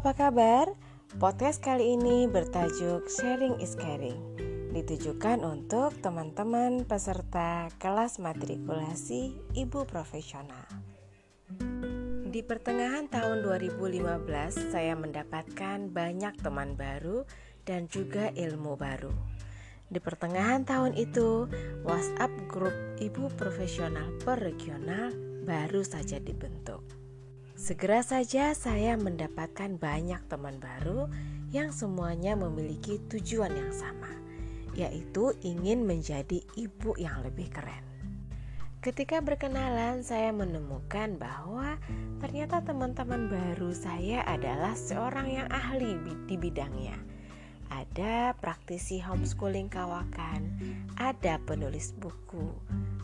apa kabar? Podcast kali ini bertajuk Sharing is Caring Ditujukan untuk teman-teman peserta kelas matrikulasi ibu profesional Di pertengahan tahun 2015 saya mendapatkan banyak teman baru dan juga ilmu baru di pertengahan tahun itu, WhatsApp grup ibu profesional per regional baru saja dibentuk. Segera saja saya mendapatkan banyak teman baru yang semuanya memiliki tujuan yang sama, yaitu ingin menjadi ibu yang lebih keren. Ketika berkenalan, saya menemukan bahwa ternyata teman-teman baru saya adalah seorang yang ahli di bidangnya. Ada praktisi homeschooling kawakan, ada penulis buku,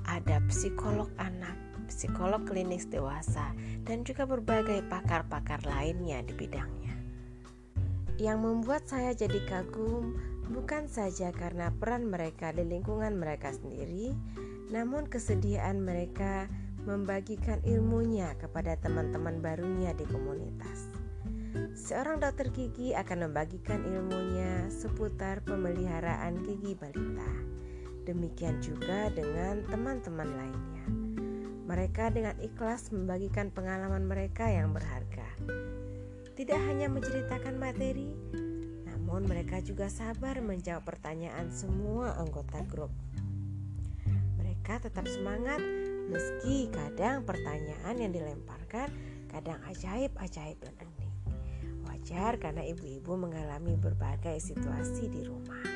ada psikolog anak, psikolog klinis dewasa, dan juga berbagai pakar-pakar lainnya di bidangnya. Yang membuat saya jadi kagum bukan saja karena peran mereka di lingkungan mereka sendiri, namun kesediaan mereka membagikan ilmunya kepada teman-teman barunya di komunitas. Seorang dokter gigi akan membagikan ilmunya seputar pemeliharaan gigi balita. Demikian juga dengan teman-teman lainnya. Mereka dengan ikhlas membagikan pengalaman mereka yang berharga. Tidak hanya menceritakan materi, namun mereka juga sabar menjawab pertanyaan semua anggota grup. Mereka tetap semangat meski kadang pertanyaan yang dilemparkan kadang ajaib-ajaib dan unik. Wajar karena ibu-ibu mengalami berbagai situasi di rumah.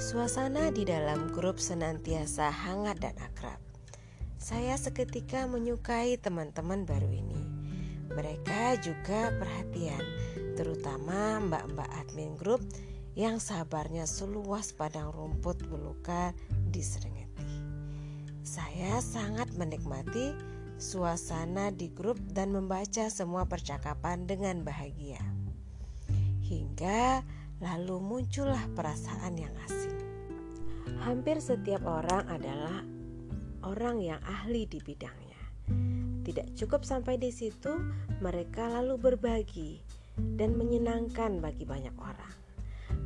Suasana di dalam grup senantiasa hangat dan akrab. Saya seketika menyukai teman-teman baru ini. Mereka juga perhatian, terutama mbak-mbak admin grup yang sabarnya seluas padang rumput belukar di Serengeti. Saya sangat menikmati suasana di grup dan membaca semua percakapan dengan bahagia. Hingga lalu muncullah perasaan yang asing. Hampir setiap orang adalah orang yang ahli di bidangnya. Tidak cukup sampai di situ, mereka lalu berbagi dan menyenangkan bagi banyak orang.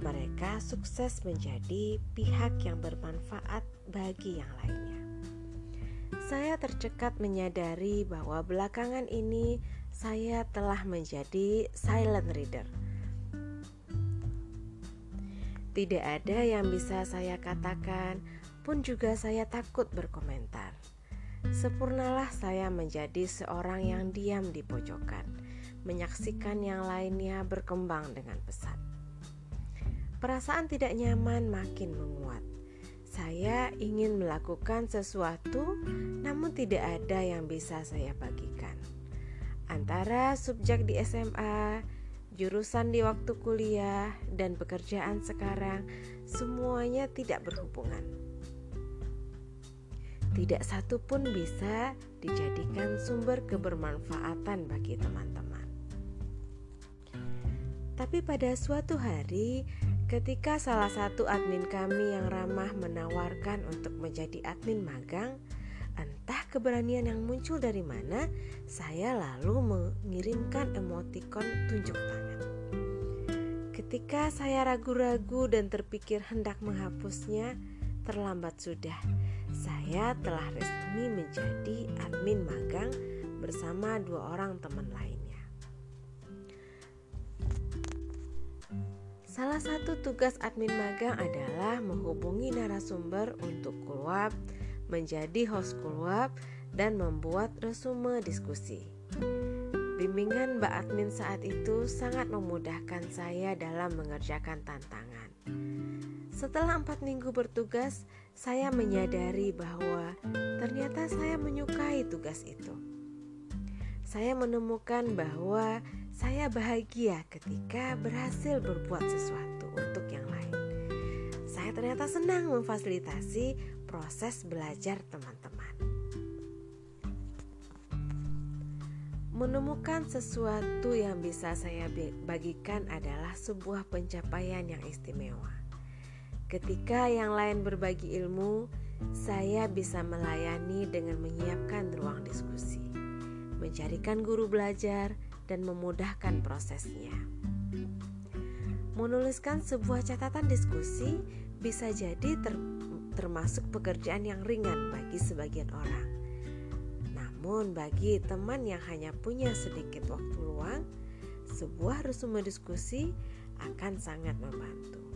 Mereka sukses menjadi pihak yang bermanfaat bagi yang lainnya. Saya tercekat menyadari bahwa belakangan ini saya telah menjadi silent reader. Tidak ada yang bisa saya katakan pun juga saya takut berkomentar. Sempurnalah saya menjadi seorang yang diam di pojokan, menyaksikan yang lainnya berkembang dengan pesat. Perasaan tidak nyaman makin menguat. Saya ingin melakukan sesuatu, namun tidak ada yang bisa saya bagikan. Antara subjek di SMA, jurusan di waktu kuliah, dan pekerjaan sekarang, semuanya tidak berhubungan tidak satu pun bisa dijadikan sumber kebermanfaatan bagi teman-teman. Tapi pada suatu hari, ketika salah satu admin kami yang ramah menawarkan untuk menjadi admin magang, entah keberanian yang muncul dari mana, saya lalu mengirimkan emotikon tunjuk tangan. Ketika saya ragu-ragu dan terpikir hendak menghapusnya, terlambat sudah saya telah resmi menjadi admin magang bersama dua orang teman lainnya. Salah satu tugas admin magang adalah menghubungi narasumber untuk keluar menjadi host keluar dan membuat resume diskusi. Bimbingan Mbak Admin saat itu sangat memudahkan saya dalam mengerjakan tantangan. Setelah empat minggu bertugas, saya menyadari bahwa ternyata saya menyukai tugas itu. Saya menemukan bahwa saya bahagia ketika berhasil berbuat sesuatu untuk yang lain. Saya ternyata senang memfasilitasi proses belajar teman-teman. Menemukan sesuatu yang bisa saya bagikan adalah sebuah pencapaian yang istimewa. Ketika yang lain berbagi ilmu, saya bisa melayani dengan menyiapkan ruang diskusi, mencarikan guru belajar, dan memudahkan prosesnya. Menuliskan sebuah catatan diskusi bisa jadi ter termasuk pekerjaan yang ringan bagi sebagian orang. Namun bagi teman yang hanya punya sedikit waktu luang, sebuah resume diskusi akan sangat membantu.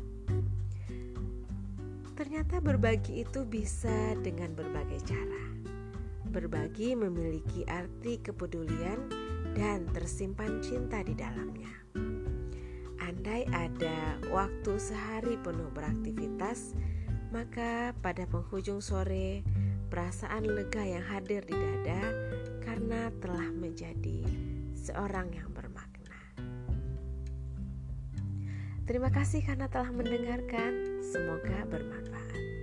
Ternyata berbagi itu bisa dengan berbagai cara. Berbagi memiliki arti kepedulian dan tersimpan cinta di dalamnya. Andai ada waktu sehari penuh beraktivitas, maka pada penghujung sore perasaan lega yang hadir di dada karena telah menjadi seorang yang Terima kasih karena telah mendengarkan. Semoga bermanfaat.